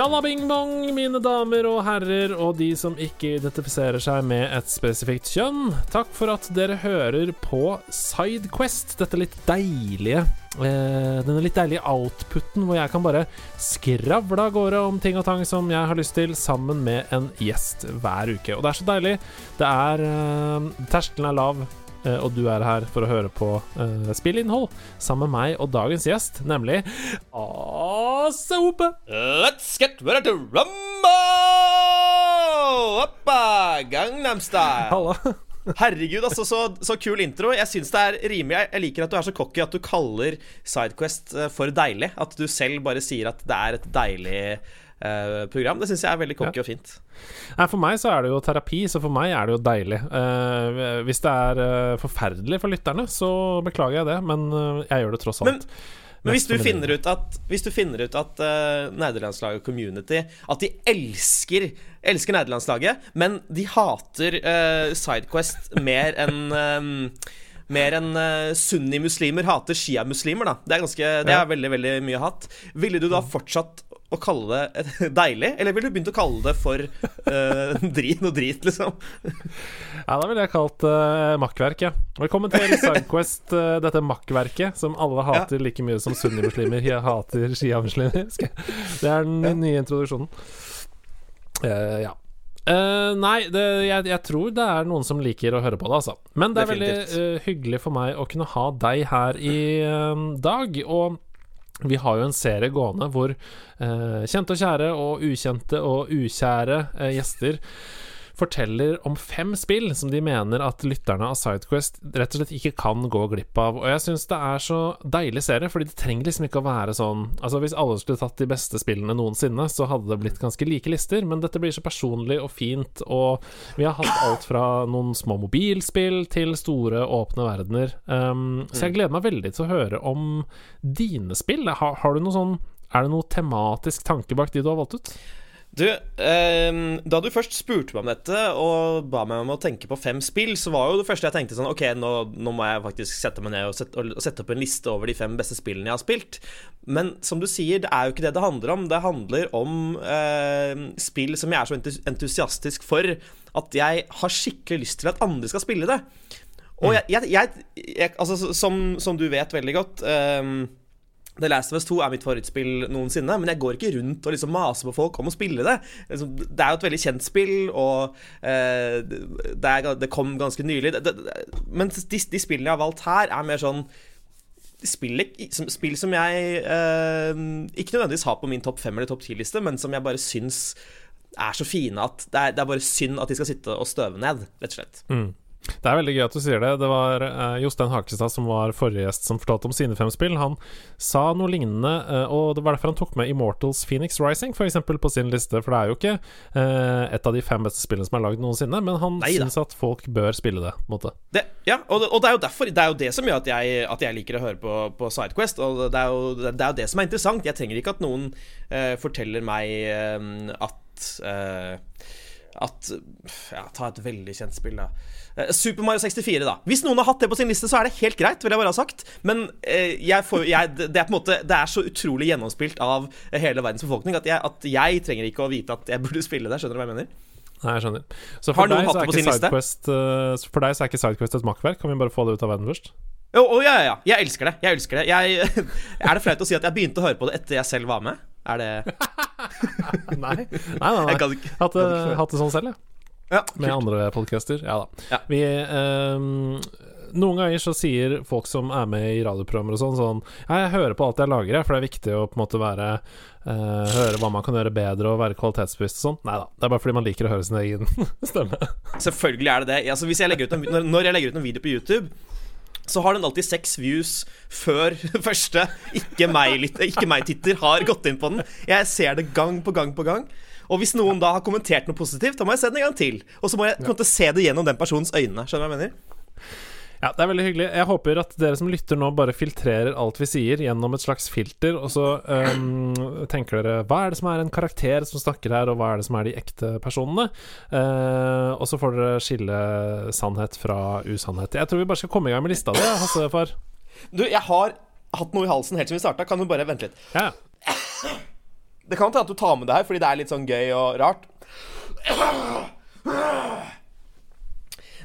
Sjalabing-bong, mine damer og herrer, og de som ikke identifiserer seg med et spesifikt kjønn. Takk for at dere hører på Sidequest, dette litt deilige eh, Denne litt deilige outputen hvor jeg kan bare skravle av gårde om ting og tang som jeg har lyst til, sammen med en gjest hver uke. Og det er så deilig. Det er eh, Terskelen er lav. Eh, og du er her for å høre på uh, spillinnhold sammen med meg og dagens gjest, nemlig Ase Hope. Let's get ready to rumble! Hoppa! Gangnam Style. Halla. Herregud, altså, så, så, kul intro. Jeg syns det er rimelig Jeg liker at du er så cocky at du kaller Sidequest eh, for deilig. At du selv bare sier at det er et deilig Uh, program. Det syns jeg er veldig cocky ja. og fint. Nei, for meg så er det jo terapi, så for meg er det jo deilig. Uh, hvis det er uh, forferdelig for lytterne, så beklager jeg det, men jeg gjør det tross alt. Men, men hvis, du finner ut at, hvis du finner ut at nederlandslaget Community At de elsker Elsker nederlandslaget, men de hater Sidequest mer enn um, mer enn uh, sunni-muslimer hater shia-muslimer, da. Det er, ganske, det er veldig veldig mye hatt. Ville du da fortsatt å kalle det deilig, eller ville du begynt å kalle det for uh, drit, noe drit, liksom? ja, da ville jeg kalt det uh, makkverk, ja. Velkommen til Sunquest, uh, dette makkverket som alle hater ja. like mye som sunnimuslimer hater sjiamuslimer. Det er den ja. nye introduksjonen. Uh, ja. Uh, nei, det, jeg, jeg, tror det er noen som liker å høre på det, altså. Men det er Definitivt. veldig uh, hyggelig for meg å kunne ha deg her i dag. Og vi har jo en serie gående hvor eh, kjente og kjære og ukjente og ukjære eh, gjester forteller om fem spill som de mener at lytterne av Sidequest rett og slett ikke kan gå glipp av. Og jeg syns det er så deilig serie, fordi det trenger liksom ikke å være sånn Altså Hvis alle skulle tatt de beste spillene noensinne, så hadde det blitt ganske like lister, men dette blir så personlig og fint, og vi har hatt alt fra noen små mobilspill til store, åpne verdener. Um, så jeg gleder meg veldig til å høre om dine spill. Har, har du noe sånn Er det noe tematisk tanke bak de du har valgt ut? Du, eh, da du først spurte meg om dette og ba meg om å tenke på fem spill, så var jo det første jeg tenkte sånn Ok, nå, nå må jeg faktisk sette meg ned og sette, og sette, opp en liste over de fem beste spillene jeg har spilt. Men som du sier, det er jo ikke det det handler om. Det handler om eh, spill som jeg er så entusiastisk for at jeg har skikkelig lyst til at andre skal spille det. Og mm. jeg, jeg, jeg, jeg Altså, som, som, du vet veldig godt eh, The Last of Us 2 er mitt favorittspill noensinne, men jeg går ikke rundt og liksom maser på folk om å spille det. Liksom, det er jo et veldig kjent spill, og eh, det, er, det, kom ganske nylig. Men de, de, spillene jeg har valgt her, er mer sånn spill, spill som jeg eh, ikke nødvendigvis har på min topp fem eller topp ti-liste, men som jeg bare syns er så fine at det er, det er, bare synd at de skal sitte og støve ned, rett og slett. Mm. Det er veldig gøy at du sier det. Det var uh, Jostein Hakestad som var forrige gjest som fortalte om sine fem spill. Han sa noe lignende, uh, og det var derfor han tok med Immortals Phoenix Rising for eksempel, på sin liste. For det er jo ikke uh, et av de fem beste spillene som er lagd noensinne, men han syns at folk bør spille det. Måte. Det, ja, og og det, er jo derfor Det er jo det som gjør at jeg, at jeg liker å høre på, på Sidequest. Og det er, jo, det er, jo, det som er interessant. Jeg trenger ikke at noen forteller meg at at Ja, ta et veldig kjent spill, da. Eh, Super Mario 64, da. Hvis noen har hatt det på sin liste, så er det helt greit, vil jeg bare ha sagt. Men eh, jeg får, jeg, det, er på en måte, det er så utrolig gjennomspilt av hele verdens befolkning at jeg, at jeg trenger ikke å vite at jeg burde spille det. Skjønner du hva jeg mener? Nei, jeg skjønner. Så for, deg, så Sidequest, uh, for deg så er ikke Sidequest et makkverk? Kan vi bare få det ut av verden først? Jo, oh, ja, ja, ja. Jeg elsker det. Jeg elsker det. Jeg, er det flaut å si at jeg begynte å høre på det etter jeg selv var med? Er det Nei. Nei, nei, nei. Hatt, hatt det sånn selv, jeg. Ja, med andre podcaster. Ja da. Ja. Vi um, Noen ganger så sier folk som er med i radioprogrammer og sånn, sånn Ja, jeg hører på alt jeg lager, for det er viktig å på en måte være uh, Høre hva man kan gjøre bedre og være kvalitetsbevisst og sånn. Nei da. Det er bare fordi man liker å høre sin egen stemme. Selvfølgelig er det det. Altså, hvis jeg ut en, når, jeg legger ut en video på YouTube så har den alltid seks views før første ikke meg-titter meg har gått inn på den. Jeg ser det gang på gang på gang. Og hvis noen da har kommentert noe positivt, da må jeg se den en gang til. Og så må jeg ja. se det gjennom den personens øyne. Skjønner du hva jeg mener? Ja, det er veldig hyggelig. Jeg håper at dere som lytter nå, bare filtrerer alt vi sier gjennom et slags filter, og så um, tenker dere hva er det som er en karakter som snakker her, og hva er det som er de ekte personene? Uh, og så får dere skille sannhet fra usannhet. Jeg tror vi bare skal komme i gang med lista di, Hassefar. Du, jeg har hatt noe i halsen helt siden vi starta. Kan du bare vente litt? Ja. Det kan hende at du tar med det her fordi det er litt sånn gøy og rart.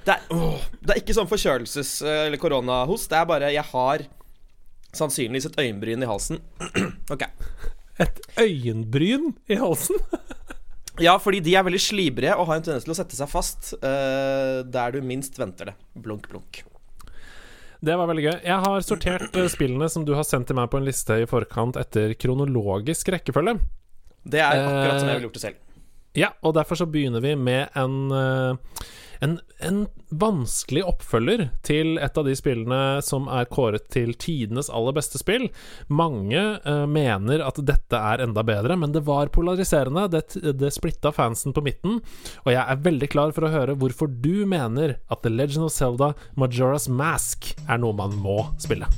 Det er, åh, det er ikke sånn forkjølelses- eller koronahost. Det er bare Jeg har sannsynligvis et øyenbryn i halsen. ok. Et øyenbryn i halsen? Ja, fordi de er veldig slibrige og har en tendens til å sette seg fast uh, der du minst venter det. Blunk, blunk. Det var veldig gøy. Jeg har sortert eh, spillene som du har sendt til meg på en liste i forkant, etter kronologisk rekkefølge. Det er akkurat som jeg Eh, ville gjort det selv. Ja, og derfor så begynner vi med en, eh, en, en vanskelig oppfølger til et av de spillene som er kåret til tidenes aller beste spill. Mange uh, mener at dette er enda bedre, men det var polariserende. Det, det splitta fansen på midten, og jeg er veldig klar for å høre hvorfor du mener at The Legend of Zelda Majora's Mask er noe man må spille.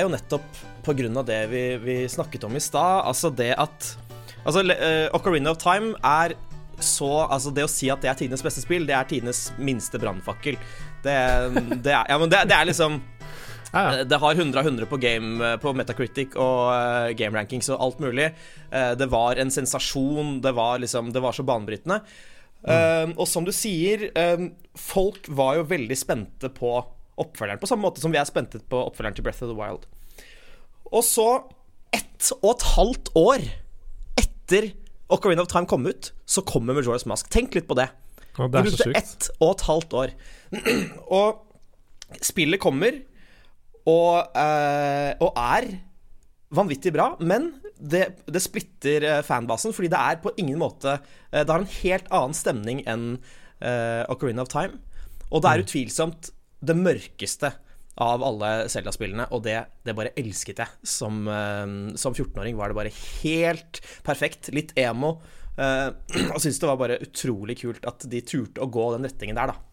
Er jo nettopp av det vi, vi snakket om i stad. Altså det at Altså, uh, Ocarina of Time er så Altså, det å si at det er tidenes beste spill, det er tidenes minste brannfakkel. Det, det, er, ja, men det, det er liksom Ja, ja. Det har 100 av 100 på, game, eh, på Metacritic og uh, game rankings og alt mulig. Uh, det var en sensasjon. Det var liksom Det var så banebrytende. Eh, og som du sier, folk var jo veldig spente på oppfølgeren, på samme måte som vi er spente på oppfølgeren til Breath of the Wild. Og så, ett og et halvt år etter Ocarina of Time kom ut, så kommer Majora's Mask. Tenk litt på det. Og det er så sjukt. ett og et halvt år. og spillet kommer, og, eh, og er vanvittig bra, men det, det splitter eh, fanbasen, fordi det er på ingen måte eh, Det har en helt annen stemning enn uh, Ocarina of Time. Og det er utvilsomt det mørkeste av alle Zelda-spillene, og det, det bare elsket jeg. Som, eh, som 14-åring var det bare helt perfekt. Litt emo. Uh, og syntes det var bare utrolig kult at de turte å gå den retningen der, da.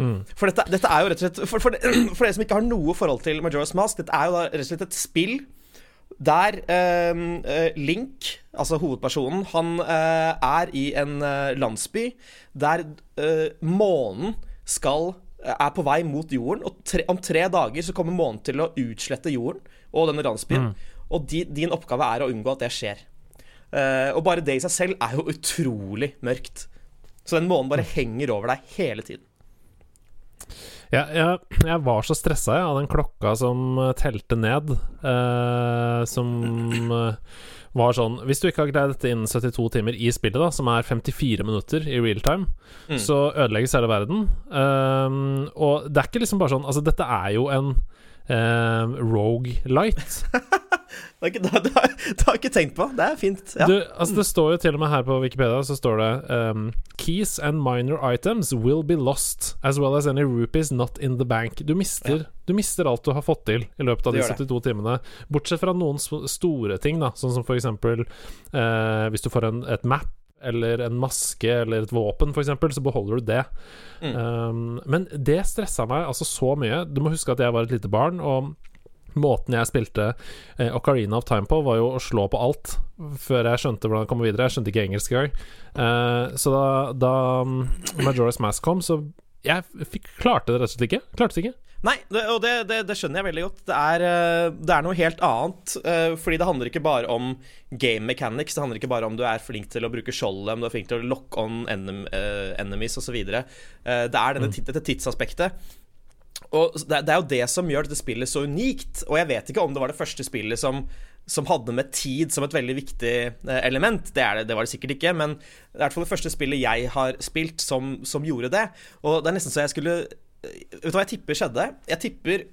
For dette, dette er jo rett og slett for, for, for dere som ikke har noe forhold til Majora's Mask, dette er jo da rett og slett et spill der eh, Link, altså hovedpersonen, han uh, er i en landsby der månen skal er på vei mot jorden, og tre, om tre dager så kommer månen til å utslette jorden og denne landsbyen. Og di, din oppgave er å unngå at det skjer. Uh, og bare det i seg selv er jo utrolig mørkt. Så den månen bare henger over deg hele tiden. Ja, jeg, jeg var så stressa av den klokka som telte ned. uh, som eh, var sånn Hvis du ikke har greid dette innen 72 timer i spillet, da som er 54 minutter i real time, Mm. så ødelegges hele verden. Um, og det er ikke liksom bare sånn Altså, dette er jo en um, rogue light. Det, det, det, har- jeg ikke tenkt på. Det er fint. Ja. Du, altså Det står jo til og med her på Wikipedia Så står det um, Keys and minor items will be lost As well as any rupees not in the bank Du mister, du mister alt du har fått til I løpet av de 72 timene Bortsett fra noen store ting da Sånn som for eksempel eh, Hvis du får en, et map eller en maske eller et våpen, eksempel, så beholder du det. Mm. Um, men det stressa meg altså så mye. Du må huske at jeg var et lite barn, og måten jeg spilte eh, Ocarina of Time på, var jo å slå på alt før jeg skjønte hvordan jeg kom videre. Jeg skjønte ikke engelsk engang. Eh, så da, da um, Majora's Mask kom, så jeg fikk, klarte det rett og slett ikke. Klarte det ikke. Nei, det, og det, det, det skjønner jeg veldig godt. Det er, eh, det er noe helt annet. eh, Fordi det handler ikke bare om game mechanics. Det handler ikke bare om du er flink til å bruke skjoldet, om du er flink til å lock on enem, eh, enemies osv. Det er denne, tid- dette tidsaspektet. Og det, er- det jo det som gjør dette spillet så unikt. Og jeg vet ikke om det var det første spillet som, som hadde med tid som et veldig viktig element. Det, er det, det var det sikkert ikke, men det er i hvert fall det første spillet jeg har spilt som, som gjorde det. Og det er nesten så jeg skulle Vet du hva jeg tipper skjedde? Jeg tipper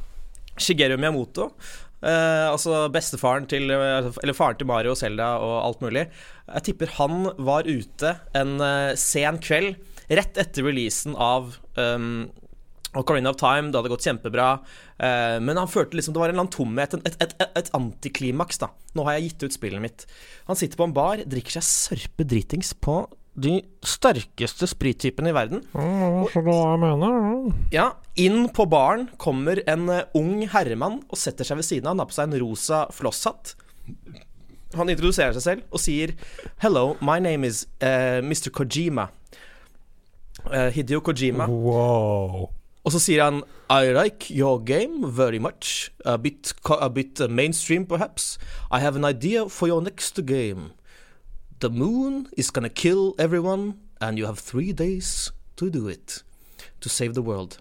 Shigeru Miyamoto. eh, altså bestefaren til Eller faren til Mario og Zelda og alt mulig. Jeg tipper han var ute en eh, sen kveld rett etter releasen av um, Ocarina of Time. Det hadde gått kjempebra. eh, men han følte liksom det var en eller annen tomhet, et, et, et, et antiklimaks. da Nå har jeg gitt ut spillet mitt. Han sitter på en bar, drikker seg sørpe dritings på de sterkeste sprittypene i verden. Ja, da jeg mener Ja, inn på baren kommer en eh, ung herremann og setter seg ved siden av. Han har på seg en rosa flosshatt. Han introduserer seg selv og sier Hello, my name is uh, Mr. Kojima. Uh, Hideo Kojima. Wow. Og så sier han I like your game very much. A bit, a bit mainstream, perhaps. I have an idea for your next game. The moon is gonna kill everyone, and you have three days to do it. To save the world.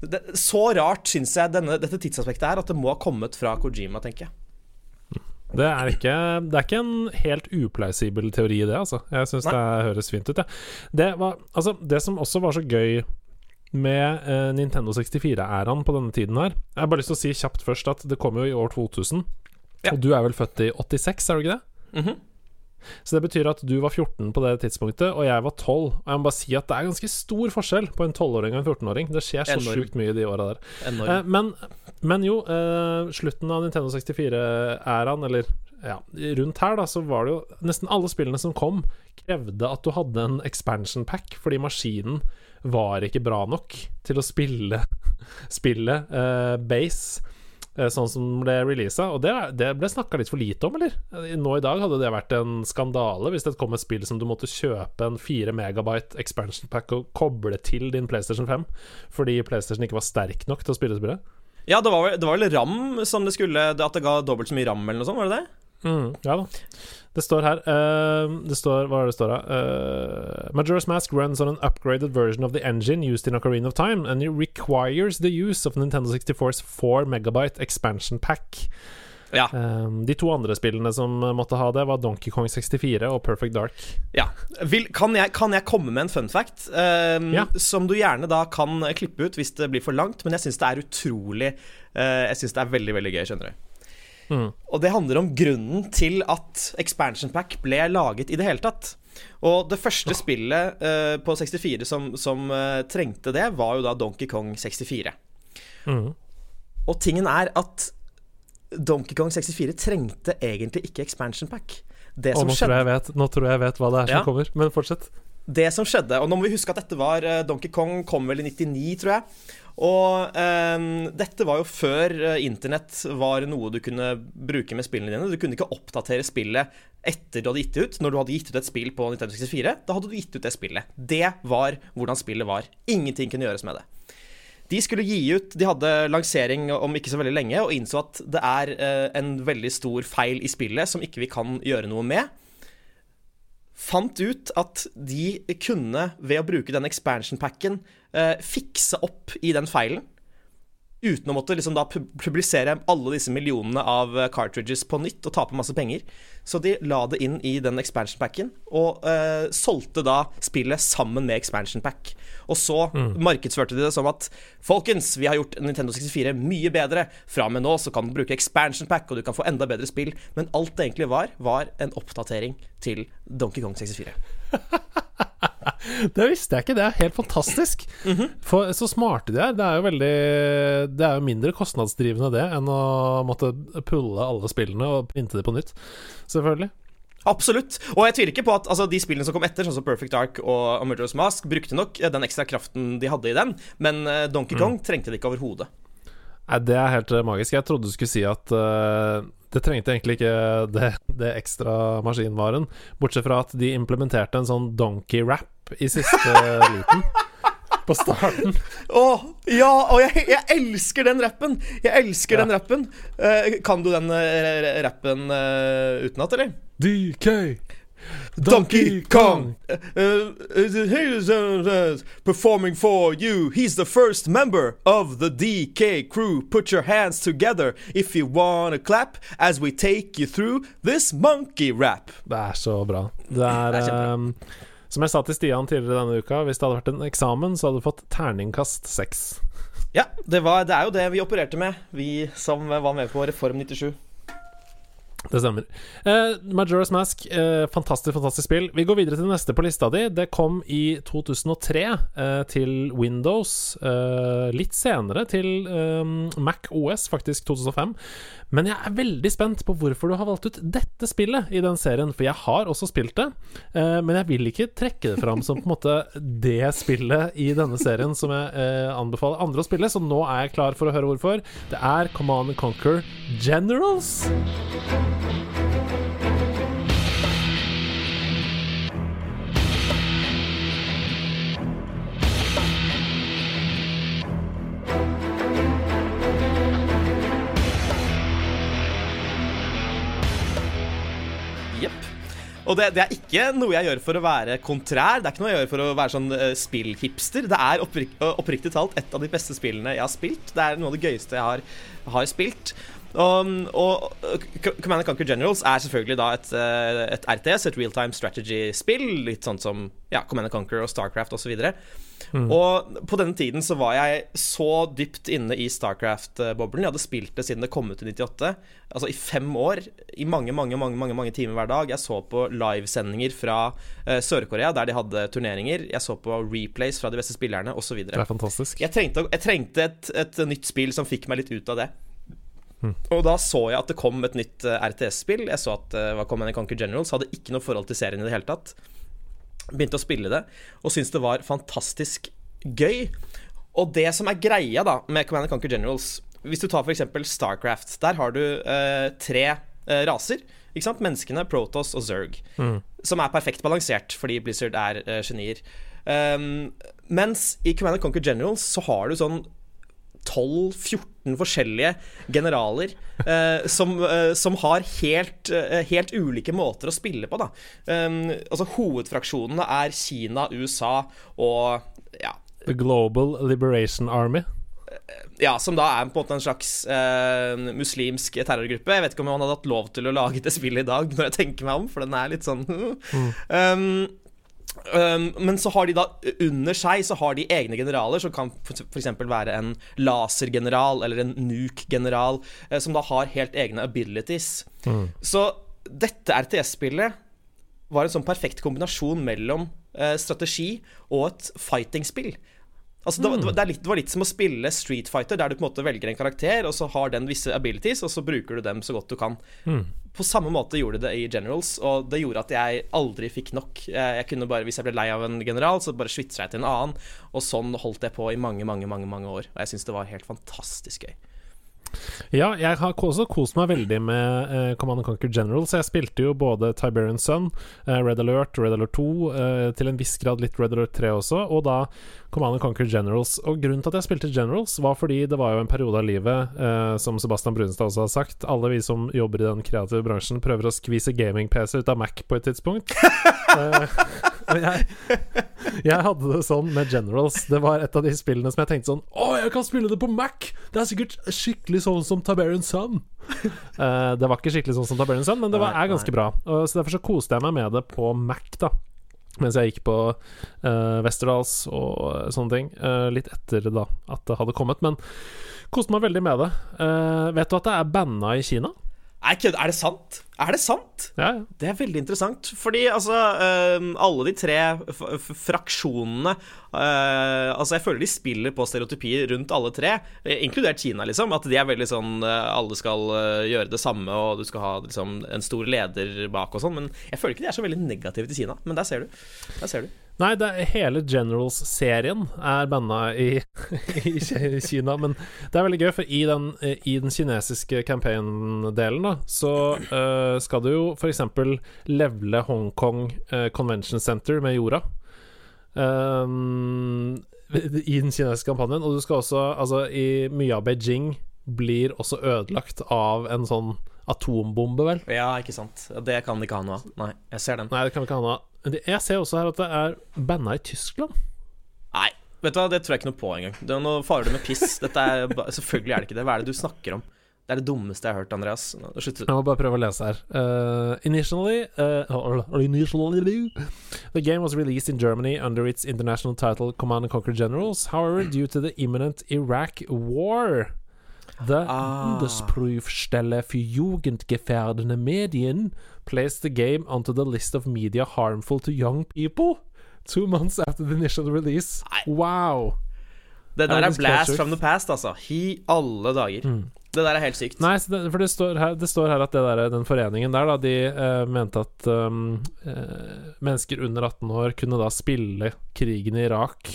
Det, så rart syns jeg denne, dette tidsaspektet er, at det må ha kommet fra Kojima, tenker jeg. Det er, ikke, det er ikke en helt upleisibel teori, det, altså. Jeg syns det høres fint ut, jeg. Det, var, altså, det som også var så gøy med eh, Nintendo 64-æraen på denne tiden her Jeg har bare lyst til å si kjapt først at det kom jo i år 2000. Ja. Og du er vel født i 86, er du ikke det? Mhm. Så det betyr at du var 14 på det tidspunktet, og jeg var 12. Og jeg må bare si at det er ganske stor forskjell på en 12-åring og en 14-åring. Det skjer så sjukt mye de åra der. Eh, men, men jo, eh, slutten av Nintendo 64-æraen, eller ja, rundt her, da, så var det jo Nesten alle spillene som kom, krevde at du hadde en expansion pack, fordi maskinen var ikke bra nok til å spille spillet eh, base. Eh, Sånn som ble releasa, og det, det ble snakka litt for lite om, eller? Nå i dag hadde det vært en skandale hvis det kom et spill som du måtte kjøpe en 4 megabyte expansion pack og koble til din PlayStation 5 fordi PlayStation ikke var sterk nok til å spille spillet. Ja, det var, det var vel ram som det skulle At det ga dobbelt så mye ram, eller noe sånt, var det det? Mm, ja da. Det står her uh, Det står Hva er det står da? Uh, Majora's Mask runs on an upgraded version of the engine used in Ocarina of Time, and it requires the use of Nintendo 64's 4 megabyte expansion pack. Ja. Um, de to andre spillene som måtte ha det, var Donkey Kong 64 og Perfect Dark. Ja. Vil, kan, jeg, kan jeg komme med en fun fact? Um, Ja. Som du gjerne da kan klippe ut hvis det blir for langt, men jeg syns det er utrolig uh, Jeg syns det er veldig, veldig gøy, skjønner du. Mm. Og det handler om grunnen til at Expansion Pack ble laget i det hele tatt. Og det første spillet uh, på 64 som, som uh, trengte det, var jo da Donkey Kong 64. Mm. Og tingen er at Donkey Kong 64 trengte egentlig ikke Expansion Pack. Det Og som nå tror, skjedde jeg vet, nå tror jeg vet hva det er som Ja. kommer, men fortsett. Det som skjedde, og nå må vi huske at dette var uh, Donkey Kong kom vel i 99, tror jeg. Og eh, dette var jo før eh, internett var noe du kunne bruke med spillene dine. Du kunne ikke oppdatere spillet etter du hadde gitt det ut. Når du hadde gitt ut et spill på Nintendo 64, da hadde du gitt ut det spillet. Det var hvordan spillet var. Ingenting kunne gjøres med det. De skulle gi ut De hadde lansering om ikke så veldig lenge, og innså at det er eh, en veldig stor feil i spillet som ikke vi kan gjøre noe med fant ut at de kunne, ved å bruke den expansion packen, eh, fikse opp i den feilen. Uten å måtte liksom da publisere alle disse millionene av eh, cartridges på nytt og tape masse penger. Så de la det inn i den expansion packen, og uh, solgte da spillet sammen med expansion pack. Og så markedsførte de det som at Folkens, vi har gjort Nintendo 64 mye bedre. Fra og med nå så kan du bruke expansion pack, og du kan få enda bedre spill. Men alt det egentlig var, var en oppdatering til Donkey Kong 64. Det visste jeg ikke, det er helt fantastisk. For så smarte de er. Det er jo veldig Det er jo mindre kostnadsdrivende det enn å måtte pulle alle spillene og printe det på nytt. Selvfølgelig. Absolutt. Og jeg tviler ikke på at altså, de spillene som kom etter, sånn som Perfect Dark og, Murderous Mask, brukte nok eh, den ekstra kraften de hadde i den, men eh, Donkey Kong trengte det ikke overhodet. Nei, det er helt eh, magisk. Jeg trodde du skulle si at uh, det trengte egentlig ikke det, det ekstra maskinvaren, bortsett fra at de implementerte en sånn i siste liten. På starten. Å, ja! Og jeg, jeg elsker den rappen! Jeg elsker Ja. den rappen. Uh, kan du den uh, rappen uh, utenat, eller? DK Donkey Kong! Uh, performing for you. He's the first member of the DK crew. Put your hands together if you wanna clap as we take you through this monkey rap. Det er så bra. Det er, Det er Som jeg sa til Stian tidligere denne uka, hvis det hadde vært en eksamen, så hadde du fått terningkast seks. Ja, det, var, det er jo det vi opererte med, vi som var med på Reform 97. Det stemmer. Uh, Majora's Mask, uh, fantastisk, fantastisk spill. Vi går videre til det neste på lista di. Det kom i 2003 uh, til Windows. Eh, litt senere til um, Mac OS, faktisk 2005. Men jeg er veldig spent på hvorfor du har valgt ut dette spillet i den serien. For jeg har også spilt det, eh, men jeg vil ikke trekke det fram som på en måte det spillet i denne serien som jeg anbefaler andre å spille, så nå er jeg klar for å høre hvorfor. Det er Command Conquer Generals. Og det, det, er ikke noe jeg gjør for å være kontrær. Det er ikke noe jeg gjør for å være sånn uh, spillhipster. Det er opprik oppriktig talt et av de beste spillene jeg har spilt. Det er noe av det gøyeste jeg har, har spilt. Og, og Command Conquer Generals er selvfølgelig da et, eh, et RTS, et real time strategy-spill. Litt sånn som ja, Command Conquer og Starcraft osv. Og, så Mm. Og på denne tiden så var jeg så dypt inne i Starcraft-boblen. Jeg hadde spilt det siden det kom ut i 98. Altså i fem år. I mange, mange mange, mange, mange timer hver dag. Jeg så på livesendinger fra uh, Sør-Korea der de hadde turneringer. Jeg så på replays fra de beste spillerne osv. Det. Jeg trengte, jeg trengte et, et, nytt spill som fikk meg litt ut av det. Mm. Og da så jeg at det kom et nytt uh, RTS-spill. Jeg så at det var kom en Conquer Generals. Hadde ikke noe forhold til serien i det hele tatt. Begynte å spille det og syntes det var fantastisk gøy. Og det som er greia da med Command Conquer Generals Hvis du tar f.eks. Starcraft, der har du uh, tre uh, raser. Ikke sant? Menneskene, Protoss og Zerg. Mm. Som er perfekt balansert, fordi Blizzard er uh, genier. Um, mens i Command Conquer Generals så har du sånn 12-14 forskjellige generaler eh, som, eh, som, har helt, eh, helt, ulike måter å spille på. Da. Um, altså Hovedfraksjonene er Kina, USA og ja. The Global Liberation Army. Eh, ja, som da er på en måte en slags eh, muslimsk terrorgruppe. Jeg vet ikke om han hadde hatt lov til å lage det spillet i dag, når jeg tenker meg om, for den er litt sånn mm. um, Um, men så har de da under seg så har de egne generaler, som kan f.eks. være en lasergeneral eller en nuke-general, uh, som da har helt egne abilities. Mm. Så dette RTS-spillet var en sånn perfekt kombinasjon mellom uh, strategi og et fighting-spill. Altså, det, var, det, litt, det, var litt som å spille Street Fighter, der du på en måte velger en karakter, og så har den visse abilities, og så bruker du dem så godt du kan. Mm. På samme måte gjorde det i Generals, og det gjorde at jeg aldri fikk nok. Jeg kunne bare, Hvis jeg ble lei av en general, så bare switcha jeg til en annen, og sånn holdt jeg på i mange, mange, mange, mange år. Og jeg syns det var helt fantastisk gøy. Ja, jeg har også kost meg veldig med uh, Command Conquer General, så jeg spilte jo både Tiberian Sun, uh, Red Alert, Red Alert 2, uh, eh, til en viss grad litt Red Alert 3 også, og da Command Conquer Generals. Og grunnen til at jeg spilte Generals, var fordi det var jo en periode av livet, som Sebastian Brunstad også har sagt, alle vi som jobber i den kreative bransjen, prøver å skvise gaming-PC ut av Mac på et tidspunkt. jeg, jeg, hadde det sånn med Generals. Det var et av de spillene som jeg tenkte sånn Å, jeg kan spille det på Mac! Det er sikkert skikkelig sånn som Tiberian Sun. uh, det var ikke skikkelig sånn som Tiberian Sun, men det var, er ganske bra. Uh, så Derfor så koste jeg meg med det på Mac, da. Mens jeg gikk på uh, Westerdals og sånne ting. Uh, litt etter da at det hadde kommet. Men koste meg veldig med det. vet du at det er banna i Kina? Nei, kødd. Er det sant? Er det sant? Ja, ja. Det er veldig interessant. Fordi altså Alle de tre fraksjonene uh, Altså Jeg føler de spiller på stereotypier rundt alle tre, eh, inkludert Kina, liksom. At de er veldig sånn uh, Alle skal gjøre det samme, og du skal ha liksom, en stor leder bak og sånn. Men jeg føler ikke de er så veldig negative til Kina. Men der ser du. Der ser du. Nei, det er, hele Generals-serien er banna i, i, Kina. Men det er veldig gøy, for i den, i den kinesiske campaign-delen da, så uh, skal du jo f.eks. levele Hongkong uh, Convention Center med jorda. Um, I den kinesiske kampanjen. Og du skal også Altså, i mye av Beijing blir også ødelagt av en sånn atombombe, vel? Ja, ikke sant. Det kan de ikke ha noe av. Nei, jeg ser den. Nei, det kan vi ikke ha noe av. Jeg ser også her at det er banda i Tyskland. Nei, vet du hva, det tror jeg ikke noe på engang. Det er noe du med piss. Dette er, selvfølgelig er det ikke det. Hva er det du snakker om? Det er det dummeste jeg har hørt, Andreas. Slutt. Jeg må bare prøve å lese her. Uh, initially, uh, initially, the game was released in Germany under its international title Command and Conquer Generals. However, due to the imminent Iraq war The Ah. Bundesprüfstelle für jugendgefährdende Medien placed the game onto the list of media harmful to young people two months after the initial release. Wow. Det der er blast from the past, altså. I alle dager. Det der er helt sykt. Nei, det, for det står, her, det står her at det der, den foreningen der, da, de eh, mente at um, eh, mennesker under 18 år kunne da spille krigen i Irak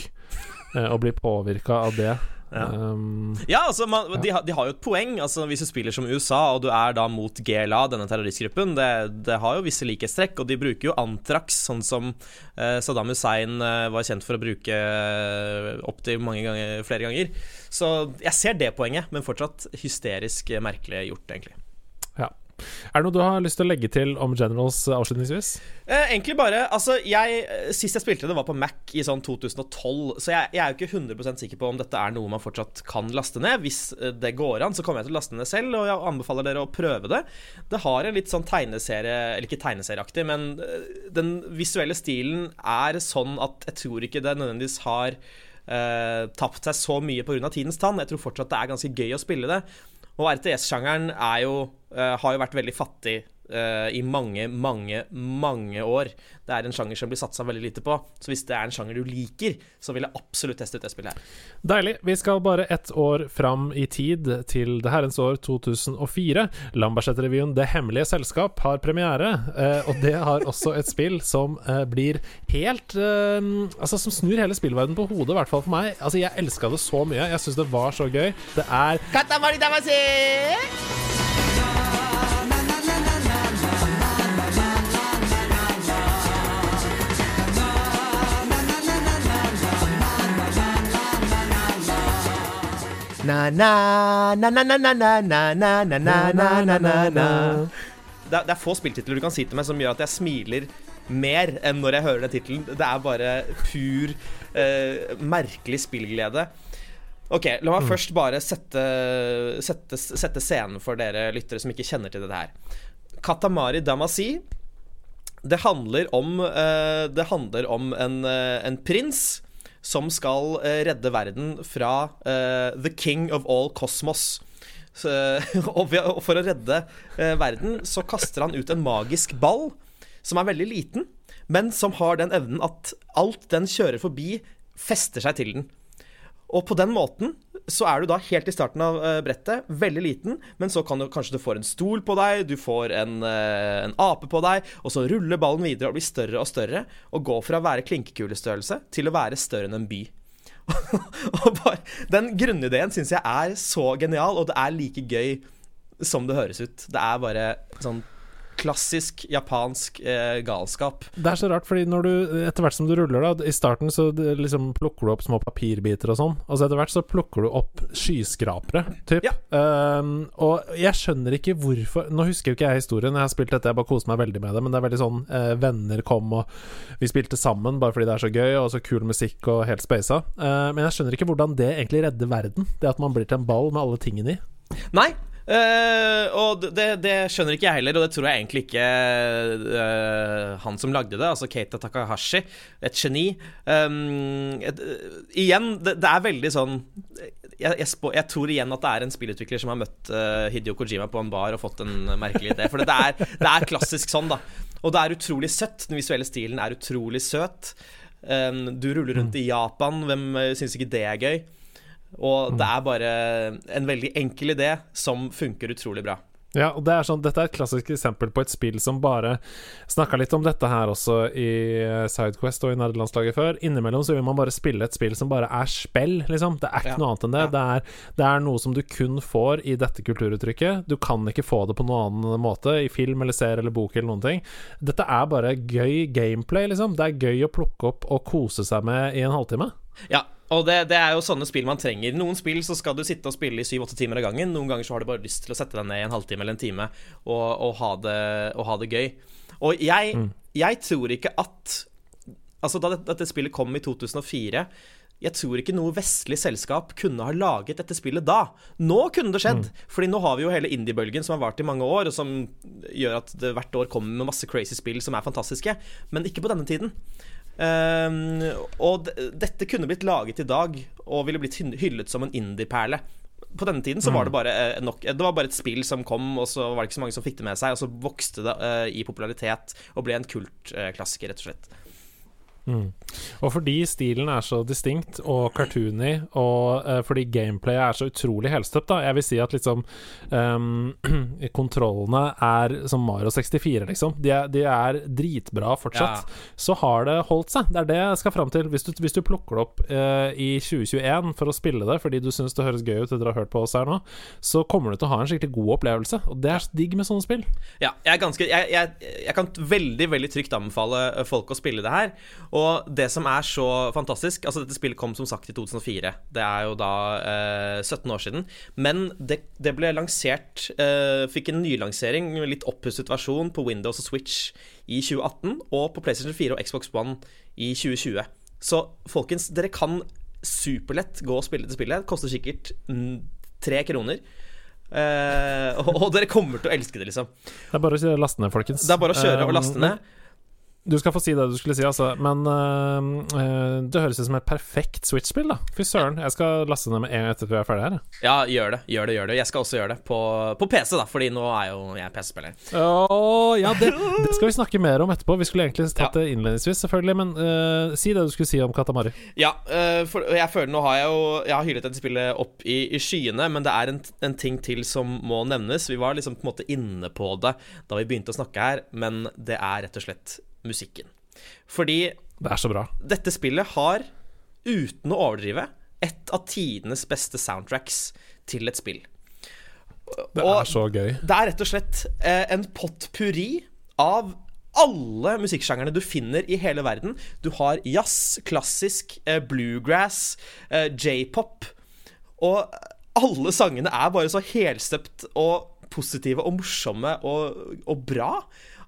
eh, og bli påvirka av det. Ja. Um, Ja, altså, man, de, har- de har jo et poeng. Altså, Hvis du spiller som USA, og du er da mot GLA, denne terroristgruppen, det, det har jo visse likhetstrekk, og de bruker jo Antrax, sånn som eh, Saddam Hussein eh, var kjent for å bruke uh, opptil mange ganger, flere ganger. Så jeg ser det poenget, men fortsatt hysterisk eh, merkelig gjort, egentlig. Er det noe du har lyst til å legge til om Generals avslutningsvis? Eh, egentlig bare Altså, jeg eh, Sist jeg spilte det, var på Mac i sånn 2012, så jeg, jeg er jo ikke 100% sikker på om dette er noe man fortsatt kan laste ned. Hvis eh, det går an, så kommer jeg til å laste ned selv, og jeg anbefaler dere å prøve det. Det har en litt sånn tegneserie Eller ikke tegneserieaktig, men eh, den visuelle stilen er sånn at jeg tror ikke det nødvendigvis har Uh, tapt seg så mye pga. tidens tann. Jeg tror fortsatt det er ganske gøy å spille det. Og RTS-sjangeren er eh, har jo vært veldig fattig eh, i mange, mange, mange år. Det er en sjanger som blir satsa veldig lite på. Så hvis det er en sjanger du liker, så vil jeg absolutt teste ut det spillet her. Deilig. Vi skal bare ett år fram i tid, til det herrens år 2004. Lambertseter-revyen Det hemmelige selskap har premiere, uh, og det har også et spill som uh, blir helt Altså som snur hele spillverdenen på hodet, i hvert fall for meg. Altså Jeg elska det så mye. Jeg syns det var så gøy. Det er Katamari Damacy! Det er, er få spilltitler du kan si til meg som gjør at jeg smiler mer enn når jeg hører den tittelen. Det er bare pur eh, merkelig spillglede. Ok, La meg først bare sette, sette, sette scenen for dere lyttere som ikke kjenner til dette her. Katamari Damasi. Det handler om eh, Det handler om en, eh, en prins som skal eh, redde verden fra eh, the king of all cosmos. Så, og for å redde eh, verden så kaster han ut en magisk ball som er veldig liten, men som har den evnen at alt den kjører forbi, fester seg til den. Og på den måten så er du da helt i starten av eh, brettet, veldig liten, men så kan du kanskje du får en stol på deg, du får en, eh, en ape på deg, og så ruller ballen videre og blir større og større, og går fra å være klinkekulestørrelse til å være større enn en by. bare, den grunnideen syns jeg er så genial, og det er like gøy som det høres ut. Det er bare sånn klassisk japansk eh, galskap. Det er så rart, fordi når du etter hvert som du ruller, da I starten så liksom plukker du opp små papirbiter og sånn, og så etter hvert så plukker du opp skyskrapere, typ. Ja. Um, og jeg skjønner ikke hvorfor Nå husker jo ikke jeg historien, jeg har spilt dette, jeg bare koser meg veldig med det, men det er veldig sånn eh, Venner kom, og vi spilte sammen bare fordi det er så gøy, og så kul musikk og helt spasa. Uh, men jeg skjønner ikke hvordan det egentlig redder verden, det at man blir til en ball med alle tingene i. Nei. Eh, og det, det skjønner ikke jeg heller, og det tror jeg egentlig ikke uh, han som lagde det, altså Keita Takahashi, et geni. Um, et, igjen, det, det er veldig sånn jeg, jeg, spå, jeg tror igjen at det er en spillutvikler som har møtt Hideo Kojima på en bar og fått en merkelig idé. For det er, det er klassisk sånn, da. Og det er utrolig søtt. Den visuelle stilen er utrolig søt. Um, du ruller rundt i Japan, hvem uh, syns ikke det er gøy? Og det er bare en veldig enkel idé som funker utrolig bra. Ja, og det er sånn, Dette er et klassisk eksempel på et spill som bare Snakka litt om dette her også i eh, Sidequest og i nederlandslaget før. Innimellom så vil man bare spille et spill som bare er spill, liksom. Det er ikke Ja. noe annet enn det. Ja. Det, er, det er noe som du kun får i dette kulturuttrykket. Du kan ikke få det på noen annen måte, i film eller serie eller bok eller noen ting. Dette er bare gøy gameplay, liksom. Det er gøy å plukke opp og kose seg med i en halvtime. Ja, og det, det er jo sånne spill man trenger. Noen spill så skal du sitte og spille i syv-åtte timer av gangen. Noen ganger så har du bare lyst til å sette deg ned i en halvtime eller en time og, og, ha, det, og ha det gøy. Og jeg, jeg tror ikke at Altså, da dette, dette spillet kom i 2004 jeg tror ikke noe vestlig selskap kunne ha laget dette spillet da. Nå kunne det skjedd, Fordi nå har vi jo hele indie-bølgen som har vart i mange år, og som gjør at det hvert år kommer med masse crazy spill som er fantastiske. Men ikke på denne tiden. Ehm, og dette kunne blitt laget i dag og ville blitt hyllet som en indie-perle. På denne tiden så var det bare eh, nok Det var bare et spill som kom, og så var det ikke så mange som fikk det med seg, og så vokste det uh, i popularitet og ble en kultklassiker, rett og slett. Mm. Og fordi stilen er så distinkt og cartoony, og uh, fordi gameplayet er så utrolig helstøpt, da Jeg vil si at liksom um, Kontrollene er som Mario 64, liksom. De er, de er dritbra fortsatt. Ja. Så har det holdt seg. Det er det jeg skal fram til. Hvis du, hvis du plukker det opp uh, i 2021 for å spille det fordi du syns det høres gøy ut etter å ha hørt på oss her nå, så kommer du til å ha en skikkelig god opplevelse. Og det er digg med sånne spill. Ja, jeg, ganske, jeg, jeg, jeg kan veldig, veldig trygt anbefale folk å spille det her. Og det som er så fantastisk Altså, dette spillet kom som sagt i 2004. Det er jo da eh, 17 år siden. Men det, det ble lansert eh, Fikk en nylansering, litt oppusset versjon, på Windows og Switch i 2018. Og på PlayStation 4 og Xbox One i 2020. Så folkens, dere kan superlett gå og spille til spillet. Det koster sikkert tre kroner. Uh, og, og, dere kommer til å elske det, liksom. Det er bare å laste ned, folkens. Det er bare å kjøre og laste ned. Du skal få si det du skulle si, altså. Men uh, det høres ut som et perfekt Switch-spill, da. Fy søren. Jeg skal laste ned med en gang etter vi er ferdig her. Ja, gjør det. Gjør det, gjør det. Jeg skal også gjøre det på, på PC, da, fordi nå er jo jeg PC-spiller. Oh, ja, det, det, skal vi snakke mer om etterpå. Vi skulle egentlig tatt ja. det innledningsvis, selvfølgelig. Men uh, si det du skulle si om Katamari. Ja, uh, for jeg føler nå har jeg jo Jeg har hyllet dette spillet opp i, i skyene, men det er en, en, ting til som må nevnes. Vi var liksom på en måte inne på det da vi begynte å snakke her, men det er rett og slett musikken. Fordi Det er så bra. Dette spillet har, uten å overdrive, et av tidenes beste soundtracks til et spill. Det og er så gøy. Det er rett og slett eh, en potpurri av alle musikksjangerne du finner i hele verden. Du har jazz, klassisk, eh, bluegrass, eh, j-pop. Og alle sangene er bare så helstøpt og positive og morsomme og, og bra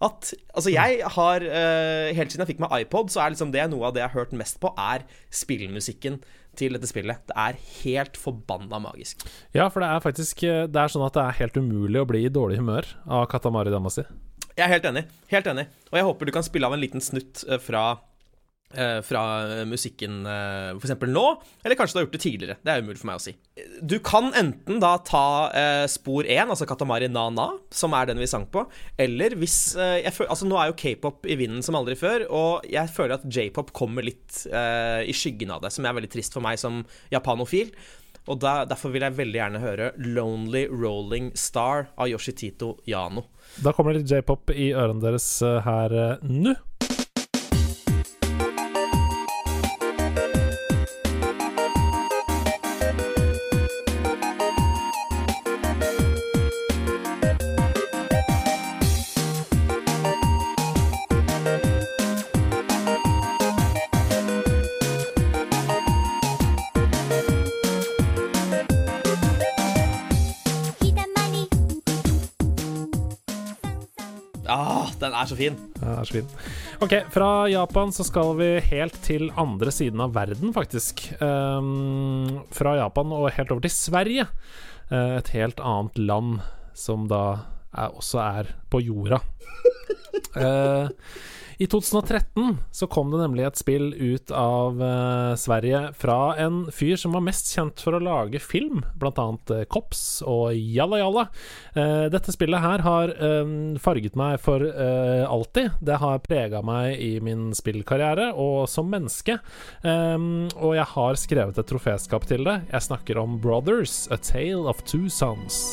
at Altså, jeg har uh, Helt siden jeg fikk meg iPod, så er liksom det noe av det jeg har hørt mest på, er spillmusikken til dette spillet. Det er helt forbanna magisk. Ja, for det er faktisk eh, Det er sånn at det er helt umulig å bli i dårlig humør av Katamari Damasi. Jeg er helt enig. Helt enig. Og jeg håper du kan spille av en liten snutt eh, fra fra musikken eh, f.eks. nå, eller kanskje du har gjort det tidligere. Det er umulig for meg å si. Du kan enten da ta eh, spor 1, altså Katamari Na-Na, som er den vi sang på, eller hvis føler, Altså Nå er jo k-pop i vinden som aldri før, og jeg føler at j-pop kommer litt eh, i skyggen av det, som er veldig trist for meg som japanofil. Og da, Derfor vil jeg veldig gjerne høre 'Lonely Rolling Star' av Yoshitito Yano. Da kommer det litt j-pop i ørene deres her nå. Er så fin. Den er så fin. Ok, fra Japan så skal vi helt til andre siden av verden, faktisk. Um, fra Japan og helt over til Sverige. Uh, et helt annet land som da er, også er på jorda. Uh, I 2013 så kom det nemlig et spill ut av uh, Sverige fra en fyr som var mest kjent for å lage film, annet uh, Kops og Jalla Jalla. Uh, dette spillet her har farget meg for alltid. Det har prega meg i min spillkarriere og som menneske. Um, og jeg har skrevet et troféskap til det. Jeg snakker om Brothers, A Tale of Two Sons.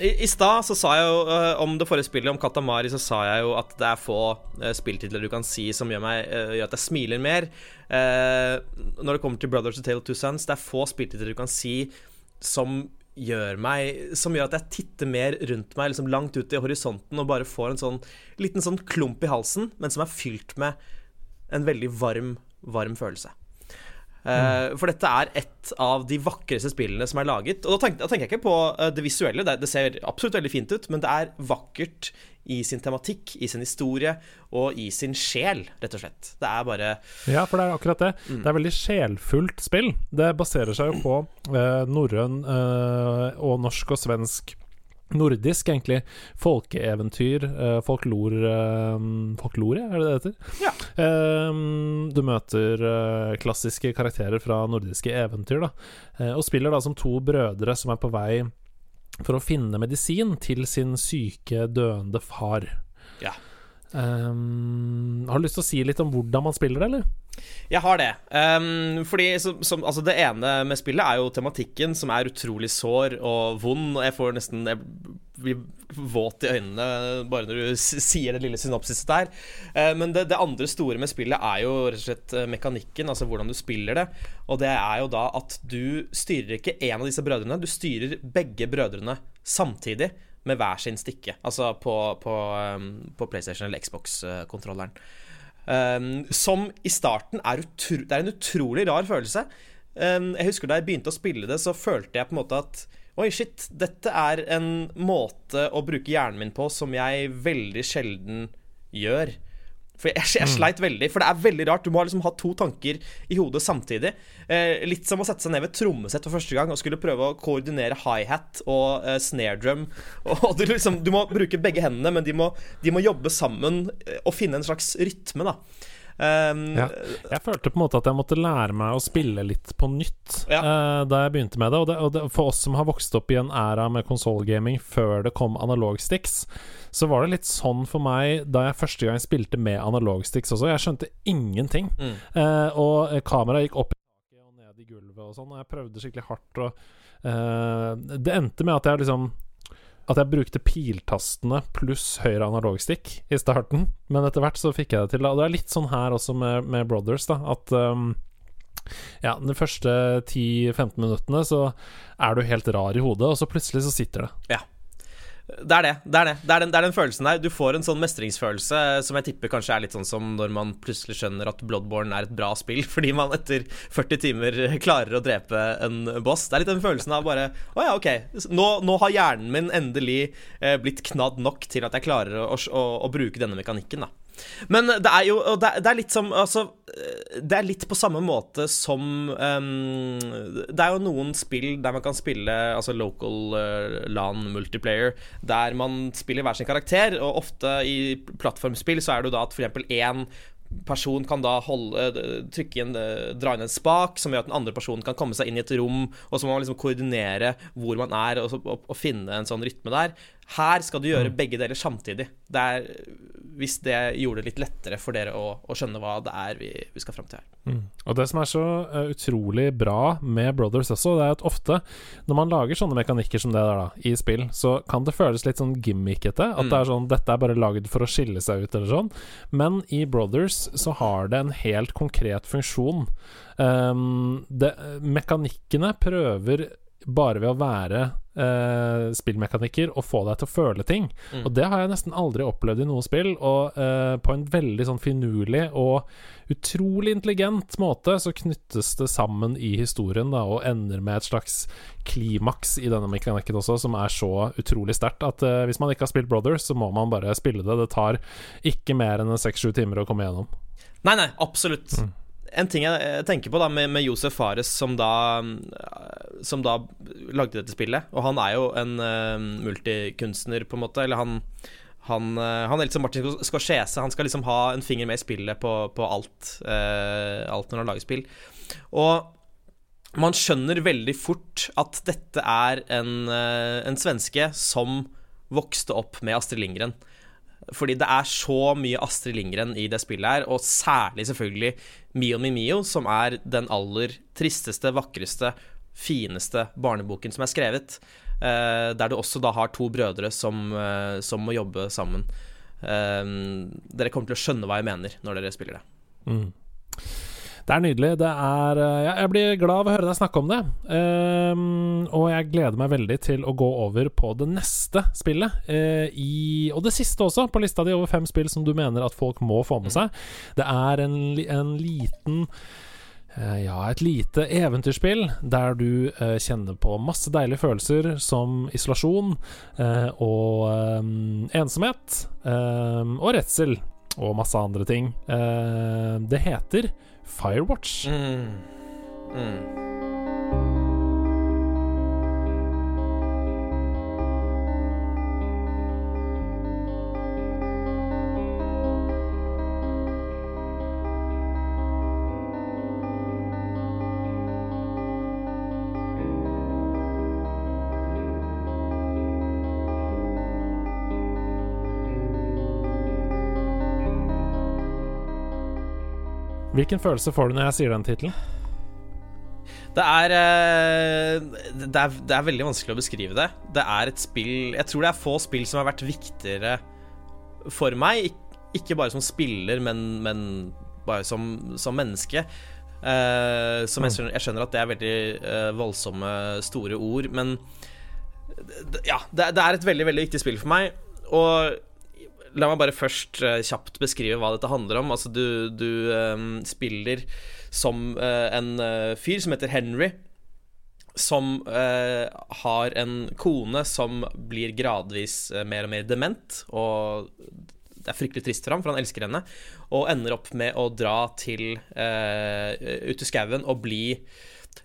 I, i stad så sa jeg jo uh, om det forrige spillet, om Katamari, så sa jeg jo at det er få uh, spilltitler du kan si som gjør, meg, uh, gjør at jeg smiler mer. når det kommer til Brothers of Tale of Two Sons, det er få spilltitler du kan si som gjør meg Som gjør at jeg titter mer rundt meg, liksom langt ut i horisonten, og bare får en sånn liten sånn klump i halsen, men som er fylt med en veldig varm, varm følelse. Uh, for dette er et av de vakreste spillene som er laget. Og da tenker, da tenker jeg ikke på uh, det visuelle, det, det, ser absolutt veldig fint ut, men det er vakkert i sin tematikk, i sin historie og i sin sjel, rett og slett. Det er bare Ja, for det er akkurat det. Mm. Det er veldig sjelfullt spill. Det baserer seg jo på uh, norrøn og norsk og svensk nordisk, egentlig, folkeeventyr, uh, folklor uh, Folklore, er det det heter? Ja. Uh, du møter klassiske karakterer fra nordiske eventyr, da, og spiller da som to brødre som er på vei for å finne medisin til sin syke, døende far. Ja. Um, har du lyst til å si litt om hvordan man spiller det, eller? Jeg har det. Um, fordi som, som, altså Det ene med spillet er jo tematikken, som er utrolig sår og vond. Og jeg får nesten Jeg blir våt i øynene bare når du sier det lille synopsiset der. Uh, men det, det, andre store med spillet er jo rett og slett eh, mekanikken, altså hvordan du spiller det. Og det er jo da at du styrer ikke én av disse brødrene, du styrer begge brødrene samtidig med hver sin stikke. Altså på, på, um, på PlayStation eller Xbox-kontrolleren. Um, som i starten er, utro, det er en utrolig rar følelse. Um, jeg husker Da jeg begynte å spille det, så følte jeg på en måte at Oi, shit, dette er en måte å bruke hjernen min på som jeg veldig sjelden gjør. For jeg, jeg, mm. sleit veldig, for det er veldig rart. Du må liksom ha to tanker i hodet samtidig. Eh, litt som å sette seg ned ved trommesett for første gang og skulle prøve å koordinere high-hat og eh, snare drum. Og du, liksom, du, må bruke begge hendene, men de må, de må jobbe sammen eh, og finne en slags rytme, da. Um, ja. Jeg følte på en måte at jeg måtte lære meg å spille litt på nytt ja. uh, da jeg begynte med det. Og, det. og, det. For oss som har vokst opp i en æra med konsollgaming før det kom analogsticks, så var det litt sånn for meg da jeg første gang spilte med analogsticks også. Jeg skjønte ingenting. Mm. Uh, og kameraet gikk opp i taket og ned i gulvet og sånn, og jeg prøvde skikkelig hardt. Og, uh, det endte med at jeg liksom at jeg brukte piltastene pluss høyre analogstikk i starten, men etter hvert så fikk jeg det til. Og det er litt sånn her også med, med Brothers, da, at um, ja, de første 10-15 minuttene så er du helt rar i hodet, og så plutselig så sitter det. Ja. Det er det. Det er, det. Det, er den, det er den følelsen der. Du får en sånn mestringsfølelse som jeg tipper kanskje er litt sånn som når man plutselig skjønner at Bloodborne er et bra spill fordi man etter 40 timer klarer å drepe en boss. Det er litt den følelsen av bare Å ja, ok. Nå, nå har hjernen min endelig eh, blitt knadd nok til at jeg klarer å, å, å bruke denne mekanikken, da. Men det er jo det er, det er, litt som Altså, det er litt på samme måte som um, Det er jo noen spill der man kan spille altså local uh, LAN multiplayer, der man spiller hver sin karakter, og ofte i plattformspill så er det jo da at f.eks. én person kan da holde, trykke inn, dra inn en spak som gjør at den andre personen kan komme seg inn i et rom, og så må man liksom koordinere hvor man er, og, og, og finne en sånn rytme der. Her skal du gjøre mm. begge deler samtidig. Det er hvis det gjorde det litt lettere for dere å, å skjønne hva det er vi, vi skal fram til her. Mm. Og det som er så uh, utrolig bra med Brothers også, det er at ofte når man lager sånne mekanikker som det der da, i spill, så kan det føles litt sånn gimmickete. At mm. det er sånn Dette er bare lagd for å skille seg ut, eller sånn. Men i Brothers så har det en helt konkret funksjon. Um, det, mekanikkene prøver bare ved å være eh, spillmekanikker og få deg til å føle ting. Mm. Og det har jeg nesten aldri opplevd i noe spill. Og eh, på en veldig sånn finurlig og utrolig intelligent måte så knyttes det sammen i historien da, og ender med et slags klimaks i denne mekanikken også, som er så utrolig sterkt at eh, hvis man ikke har spilt Brothers, så må man bare spille det. Det tar ikke mer enn seks-sju timer å komme gjennom. Nei, nei, absolutt. Mm en ting jeg tenker på da med, med Josef Fares, som da, som da lagde dette spillet Og han er jo en uh, multikunstner, på en måte. Eller han han, uh, han er litt som Martin Scorsese. Han skal liksom ha en finger med i spillet på, på alt, uh, alt når han lager spill. Og man skjønner veldig fort at dette er en, en svenske som vokste opp med Astrid Lindgren. Fordi det er så mye Astrid Lindgren i det spillet her, og særlig selvfølgelig Mio mi Mio, som er den aller tristeste, vakreste, fineste barneboken som er skrevet. Uh, der du også da har to brødre som, uh, som må jobbe sammen. Uh, dere kommer til å skjønne hva jeg mener når dere spiller det. Mm. Det er nydelig. Det er eh, ja, Jeg blir glad av å høre deg snakke om det. Um, og jeg gleder meg veldig til å gå over på det neste spillet. Uh, i, og det siste også, på lista di over fem spill som du mener at folk må få med seg. Det er en, en liten Eh, ja, et lite eventyrspill der du eh, kjenner på masse deilige følelser som isolasjon eh, og eh, ensomhet eh, og redsel og masse andre ting. Eh, det heter Firewatch. Mm. Mm. Hvilken følelse får du når jeg sier den tittelen? Det er, eh, det er, det er veldig vanskelig å beskrive det. Det er et spill Jeg tror det er få spill som har vært viktigere for meg. Ikke bare som spiller, men, men bare som, som menneske. Uh, som jeg mm. skjønner, jeg skjønner, at det er veldig uh, voldsomme, store ord, men ja, det, det, er et veldig, veldig viktig spill for meg. Og La meg bare først uh, kjapt beskrive hva dette handler om. Altså, du, du um, spiller som uh, en uh, fyr som heter Henry. Som har en kone som blir gradvis mer og mer dement. Og det er fryktelig trist for ham, for han elsker henne. Og ender opp med å dra til ut i skauen og bli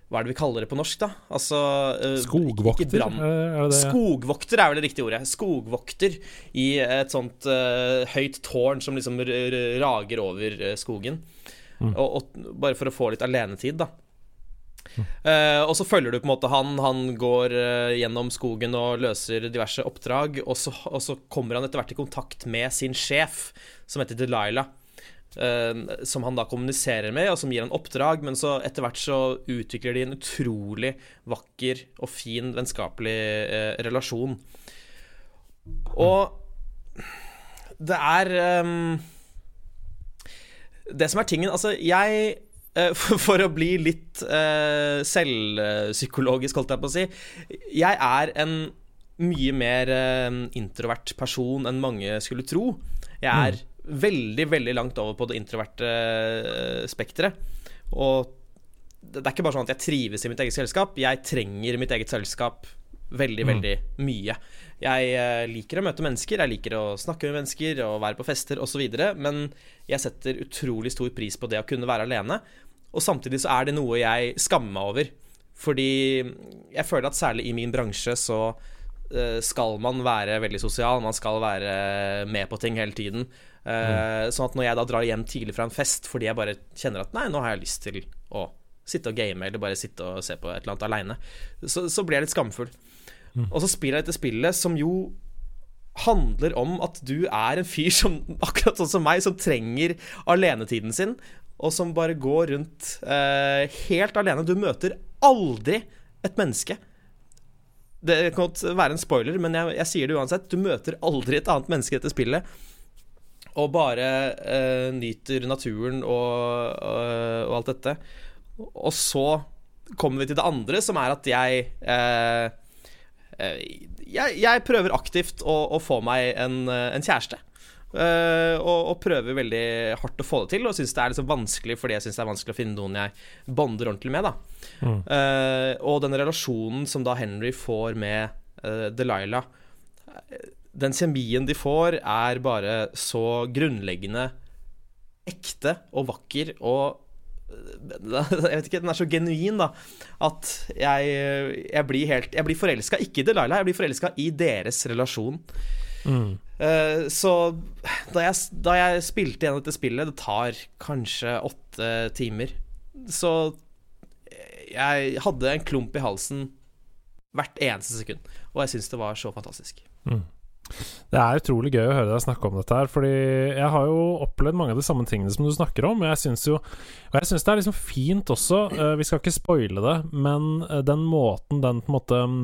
hva er det vi kaller det på norsk, da? Altså uh, Skogvokter? Er det... Skogvokter er vel det riktige ordet. Skogvokter i et sånt uh, høyt tårn som liksom rager over uh, skogen. Mm. Og, og, bare for å få litt alenetid, da. Mm. og så følger du på en måte han. Han går gjennom skogen og løser diverse oppdrag. Og så, og så kommer han etter hvert i kontakt med sin sjef, som heter Delilah. Uh, som han da kommuniserer med, og som gir han oppdrag. Men så etter hvert så utvikler de en utrolig vakker og fin vennskapelig uh, relasjon. Og det er um, Det som er tingen Altså, jeg uh, for, for, å bli litt selvpsykologisk, holdt jeg på å si Jeg er en mye mer introvert person enn mange skulle tro. Jeg er mm veldig, veldig langt over på det introverte eh, spekteret. Og det er ikke bare sånn at jeg trives i mitt eget selskap, jeg trenger mitt eget selskap veldig, mm. veldig mye. Jeg eh, liker å møte mennesker, jeg liker å snakke med mennesker og være på fester osv., men jeg setter utrolig stor pris på det å kunne være alene. Og samtidig så er det noe jeg skammer meg over. Fordi jeg føler at særlig i min bransje så skal man være veldig sosial, man skal være med på ting hele tiden. Mm. sånn at når jeg da drar hjem tidlig fra en fest fordi jeg bare kjenner at nei, nå har jeg lyst til å sitte og game eller bare sitte og se på et eller annet aleine, så, så, blir jeg litt skamfull. Mm. Og så spiller jeg dette spillet som jo handler om at du er en fyr som, akkurat sånn som meg, som trenger alenetiden sin, og som bare går rundt eh, helt alene. Du møter aldri et menneske. Det kan godt være en spoiler, men jeg, jeg sier det uansett. Du møter aldri et annet menneske i dette spillet og bare uh, nyter naturen og, uh, og, alt dette. Og så kommer vi til det andre, som er at jeg uh, jeg, jeg, prøver aktivt å, å få meg en, en kjæreste. Uh, og, og, prøver veldig hardt å få det til, og syns det er liksom vanskelig fordi jeg syns det er vanskelig å finne noen jeg bonder ordentlig med. Da. Mm. Uh, og den relasjonen som da Henry får med uh, Delilah den kjemien de får, er bare så grunnleggende ekte og vakker og jeg vet ikke, Den er så genuin, da, at jeg, jeg blir helt Jeg blir forelska, ikke i Delilah, jeg blir forelska i deres relasjon. Mm. Uh, så da jeg, da jeg spilte igjen dette spillet, det tar kanskje åtte timer, så jeg hadde en klump i halsen hvert eneste sekund. Og jeg syns det var så fantastisk. Mm. Det er utrolig gøy å høre deg snakke om dette her, fordi jeg har jo opplevd mange av de samme tingene som du snakker om. Og jeg syns jo Og jeg syns det er liksom fint også, uh, vi skal ikke spoile det, men uh, den måten den på en måte um,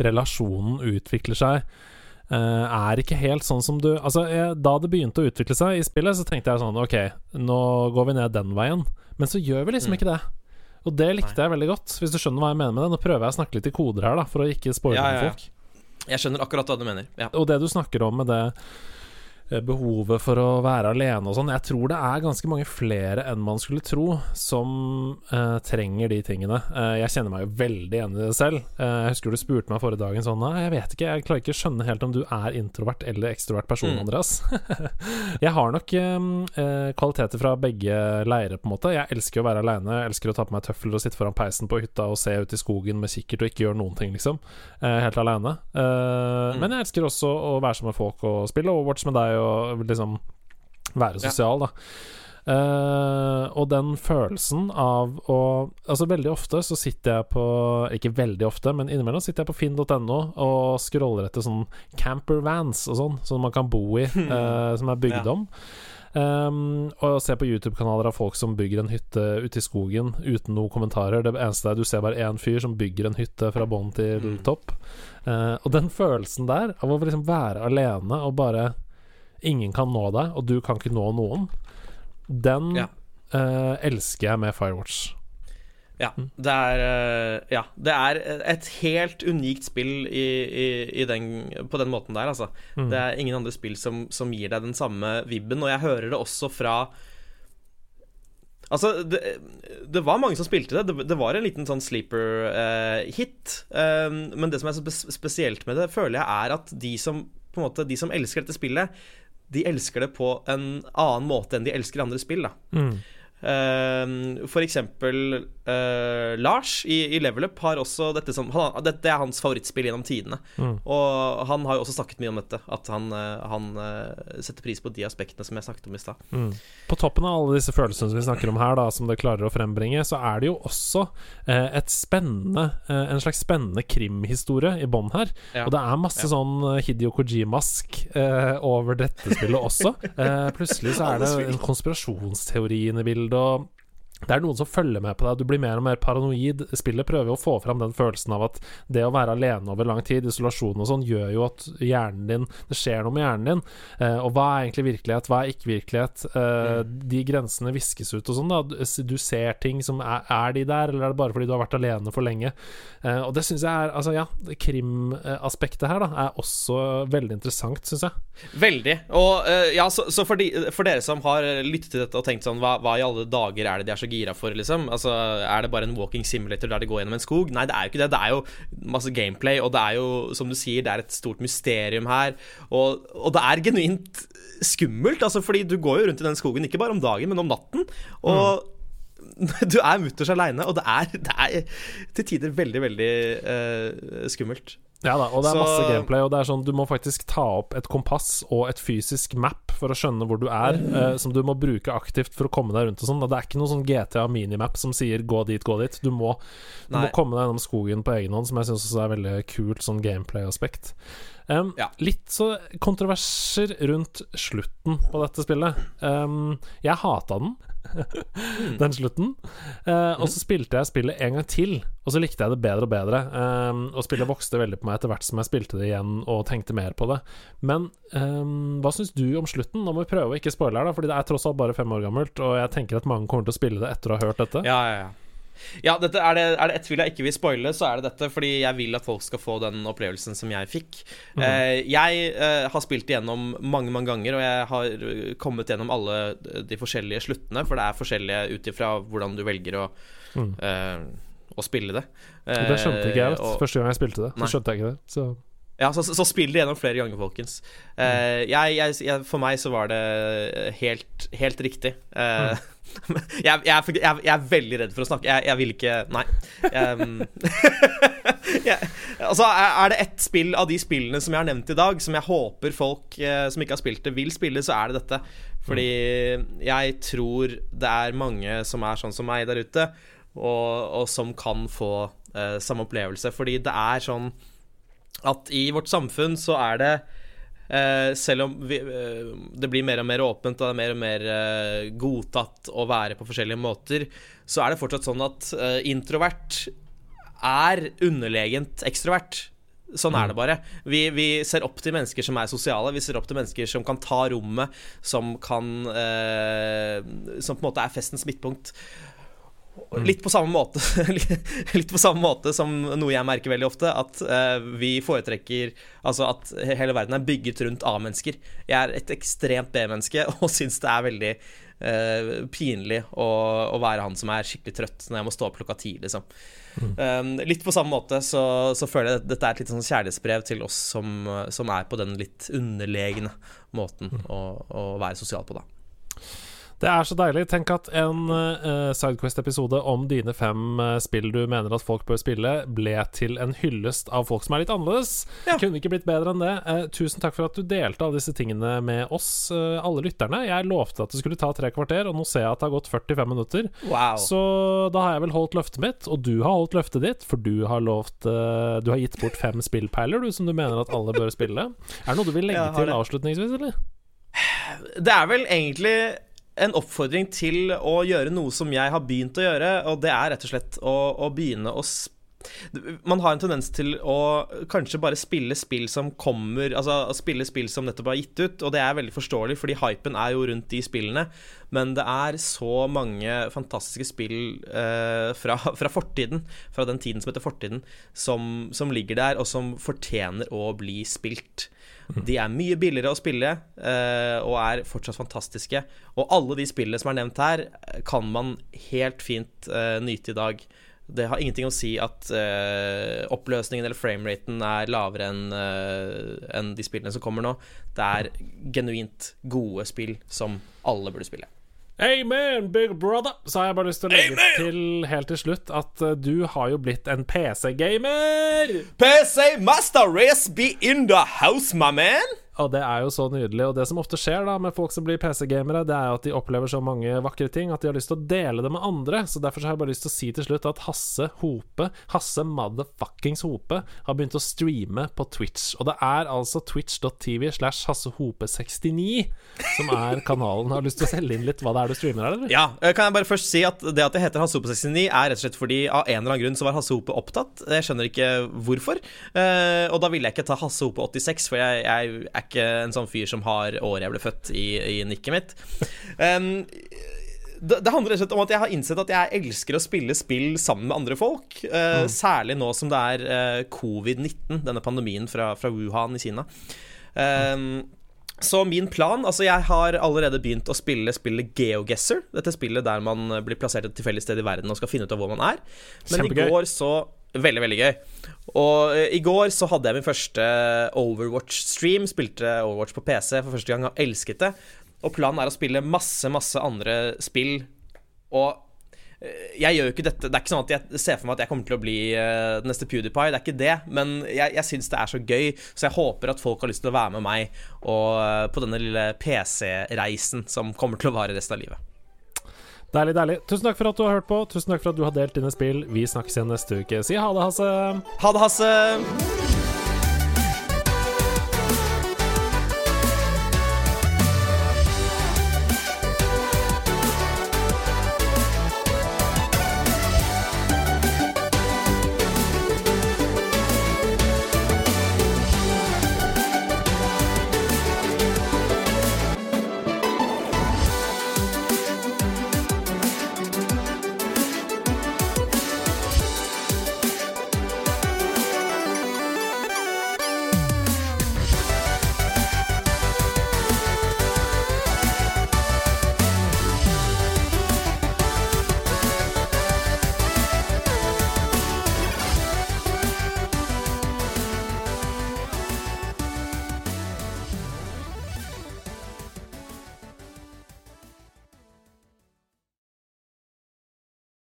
relasjonen utvikler seg er ikke helt sånn som du Altså, jeg, da det begynte å utvikle seg i spillet, så tenkte jeg sånn Ok, nå går vi ned den veien. Men så gjør vi liksom Mm. ikke det. Og det likte jeg veldig godt, hvis du skjønner hva jeg mener med det. Nå prøver jeg å snakke litt i koder her, da, for å ikke spoile Ja, ja, ja. folk. Jeg skjønner akkurat hva du mener. Ja. Og det du snakker om med det eh, behovet for å være alene og sånn, jeg tror det er ganske mange flere enn man skulle tro som uh, trenger de tingene. Uh, jeg kjenner meg jo veldig igjen i det selv. Uh, jeg husker du spurte meg forrige dagen sånn Nei, jeg vet ikke, jeg klarer ikke å skjønne helt om du er introvert eller ekstrovert person, Mm. Andreas. jeg har nok eh, eh, kvaliteter fra begge leirer, på en måte. Jeg elsker å være aleine, elsker å ta på meg tøfler og sitte foran peisen på hytta og se ut i skogen med kikkert og ikke gjøre noen ting, liksom. Eh, helt aleine. Eh, Mm. Men jeg elsker også å være sammen med folk og spille Overwatch med deg og liksom være sosial, da. Uh, og den følelsen av å Altså, veldig ofte så sitter jeg på Ikke veldig ofte, men innimellom sitter jeg på finn.no og scroller etter sånn campervans og sånn, som man kan bo i, uh, som er bygd om. Um, og ser på YouTube-kanaler av folk som bygger en hytte ute i skogen uten noen kommentarer. Det eneste er du ser bare én fyr som bygger en hytte fra bånn til Mm. topp. Eh, og den følelsen der av å liksom være alene og bare Ingen kan nå deg, og du kan ikke nå noen. Den Ja. uh, elsker jeg med Firewatch. Ja, det er eh, Ja, det er et helt unikt spill i, i, i den, på den måten der, altså. Mm. Det er ingen andre spill som, som gir deg den samme vibben, og jeg hører det også fra Altså, det, det var mange som spilte det. Det, det var en liten sånn sleeper-hit. men det som er så spesielt med det, føler jeg er at de som på en måte, de som elsker dette spillet, de elsker det på en annen måte enn de elsker andre spill. da Mm. Uh, for eksempel eh, Lars i, i Level Up har også dette som han, Dette er hans favorittspill gjennom tidene. Mm. Og han har jo også snakket mye om dette, at han, eh, han eh, setter pris på de aspektene som jeg snakket om i stad. Mm. På toppen av alle disse følelsene som vi snakker om her, da, som det klarer å frembringe, så er det jo også eh, et spennende eh, en slags spennende krimhistorie i bånn her. Ja. Og det er masse Ja. sånn Hidio Kojimask eh, over dette spillet også. Plutselig så er det en konspirasjonsteori inne i bildet, og det er noen som følger med på deg. Du blir mer og mer paranoid. Spillet prøver å få fram den følelsen av at det å være alene over lang tid, isolasjon og sånn, gjør jo at hjernen din Det skjer noe med hjernen din. Eh, og hva er egentlig virkelighet? Hva er ikke virkelighet? Eh, De grensene viskes ut og sånn, da. Du- Du ser ting som er, er de der, eller er det bare fordi du har vært alene for lenge? Eh, og det syns jeg er Altså, ja, krimaspektet her, da, er også veldig interessant, syns jeg. Veldig. Og eh, ja, så, så for, de, for dere som har lyttet til dette og tenkt sånn hva, hva i alle dager er det de er så gira for, liksom? Altså, Er det bare en walking simulator der de går gjennom en skog? Nei, det er jo ikke det. Det er jo masse gameplay, og det er jo, som du sier, det er et stort mysterium her. Og, og det er genuint skummelt, altså, fordi du går jo rundt i den skogen ikke bare om dagen, men om natten. Og du er mutters aleine, og det er, det er til tider veldig, veldig uh, skummelt. Ja da, og det er Så- masse gameplay, og det er sånn du må faktisk ta opp et kompass og et fysisk map for å skjønne hvor du er, eh, som du må bruke aktivt for å komme deg rundt og sånn. Det er ikke noe sånn GTA minimap som sier 'gå dit, gå dit'. Du må, du må komme deg gjennom skogen på egen hånd, som jeg syns også er veldig kult sånn gameplay-aspekt. Um, Ja. Litt så kontroverser rundt slutten på dette spillet. Um, jeg hata den, den slutten. Uh, og så spilte jeg spillet en gang til, og så likte jeg det bedre og bedre. Um, og spillet vokste veldig på meg etter hvert som jeg spilte det igjen og tenkte mer på det. Men um, hva syns du om slutten? Nå må vi prøve å ikke spoile her, da, Fordi det er tross alt bare fem år gammelt, og jeg tenker at mange kommer til å spille det etter å ha hørt dette. Ja, ja, ja. Ja, dette, er, det, er det et spill jeg ikke vil spoile, så er det dette. Fordi jeg vil at folk skal få den opplevelsen som jeg fikk. Eh, jeg eh, har spilt igjennom mange mange ganger, og jeg har eh, kommet gjennom alle de forskjellige sluttene. For det er forskjellige ut ifra hvordan du velger å, Mm. eh, å spille det. Det skjønte ikke jeg vet, Eh, første gang jeg spilte det. Så skjønte jeg ikke det. Så Ja, så, så spill det gjennom flere ganger, folkens. Uh, jeg, jeg, for meg så var det helt, helt riktig. Eh, jeg, jeg, jeg, er veldig redd for å snakke. Jeg, vil ikke Nei. Um, altså, er det ett spill av de spillene som jeg har nevnt i dag, som jeg håper folk uh, som ikke har spilt det, vil spille, så er det dette. Fordi jeg tror det er mange som er sånn som meg der ute, og, og som kan få samme opplevelse. Fordi det er sånn at i vårt samfunn så er det Uh, Selv om vi, uh, det blir mer og mer åpent og det er mer og mer uh, godtatt å være på forskjellige måter, så er det fortsatt sånn at introvert er underlegent ekstrovert. Sånn er det bare. Vi, vi, ser opp til mennesker som er sosiale. Vi ser opp til mennesker som kan ta rommet, som kan Som på en måte er festens midtpunkt. Litt på samme måte Litt på samme måte som noe jeg merker veldig ofte, at uh, vi foretrekker Altså at hele verden er bygget rundt A-mennesker. Jeg er et ekstremt B-menneske og syns det er veldig uh, pinlig å, å, være han som er skikkelig trøtt når jeg må stå opp klokka ti, liksom. Mm. Um, litt på samme måte så, så, føler jeg at dette er et litt sånn kjærlighetsbrev til oss som, som er på den litt underlegne måten mm. å, å være sosial på, da. Det er så deilig. Tenk at en uh, Sidequest-episode om dine fem uh, spill du mener at folk bør spille, ble til en hyllest av folk som er litt annerledes. Ja. Kunne ikke blitt bedre enn det. Uh, tusen takk for at du delte alle disse tingene med oss, alle lytterne. Jeg lovte at det skulle ta tre kvarter, og nå ser jeg at det har gått 45 minutter. Wow. Så da har jeg vel holdt løftet mitt, og du har holdt løftet ditt, for du har lovt Du har gitt bort fem spillpeiler, du, som du mener at alle bør spille. Er det noe du vil legge til avslutningsvis, eller? Det er vel egentlig en oppfordring til å gjøre noe som jeg har begynt å gjøre, og det er rett og slett å, å begynne å man har en tendens til å kanskje bare spille spill som kommer Altså spille spill som nettopp er gitt ut, og det er veldig forståelig, fordi hypen er jo rundt de spillene. Men det er så mange fantastiske spill eh, fra, fra, fortiden, fra den tiden som heter fortiden, som, som ligger der, og som fortjener å bli spilt. De er mye billigere å spille uh, og er fortsatt fantastiske. Og alle de spillene som er nevnt her, kan man helt fint uh, nyte i dag. Det har ingenting å si at oppløsningen eller frameraten er lavere enn en de spillene som kommer nå. Det er genuint gode spill som alle burde spille. Amen, big brother! Så har jeg bare lyst til å legge Amen. til helt til slutt at uh, du har jo blitt en PC-gamer. PC Master Race be in the house, my man. Og det er jo så nydelig. Og det som ofte skjer da med folk som blir PC-gamere, det er at de opplever så mange vakre ting at de har lyst til å dele det med andre. Så derfor så har jeg bare lyst til å si til slutt at Hasse Hope, Hasse motherfuckings Hope, har begynt å streame på Twitch. Og det er altså twitch.tv slash Hasse Hope69 som er kanalen. Har du lyst til å selge inn litt hva det er du streamer her, eller? Ja, eh, kan jeg bare først si at det at det heter Hasse Hope69 er rett og slett fordi av en eller annen grunn så var Hasse Hope opptatt. Jeg skjønner ikke hvorfor. Eh, og da ville jeg ikke ta Hasse Hope 86, for jeg, jeg er ikke en sånn fyr som har året jeg ble født i, i nikket mitt. Um, det, det, handler rett og slett om at jeg har innsett at jeg elsker å spille spill sammen med andre folk. Uh, mm. Særlig nå som det er uh, covid-19, denne pandemien fra, fra, Wuhan i Kina. Um, så min plan Altså, jeg har allerede begynt å spille spillet GeoGuessr. Dette spillet der man blir plassert et tilfeldig sted i verden og skal finne ut av hvor man er. Men Kjempegøy. i går så Veldig, veldig gøy. Og uh, i går så hadde jeg min første Overwatch-stream. Spilte Overwatch på PC for første gang og elsket det. Og planen er å spille masse, masse andre spill. Og uh, jeg gjør jo ikke dette Det er ikke sånn at jeg ser for meg at jeg kommer til å bli uh, neste PewDiePie. Det er ikke det. Men jeg, jeg syns det er så gøy, så jeg håper at folk har lyst til å være med meg og, på denne lille PC-reisen som kommer til å vare resten av livet. Deilig, deilig. Tusen takk for at du har hørt på. Tusen takk for at du har delt dine spill. Vi snakkes igjen neste uke. Si ha det, Hasse. Ha det, Hasse.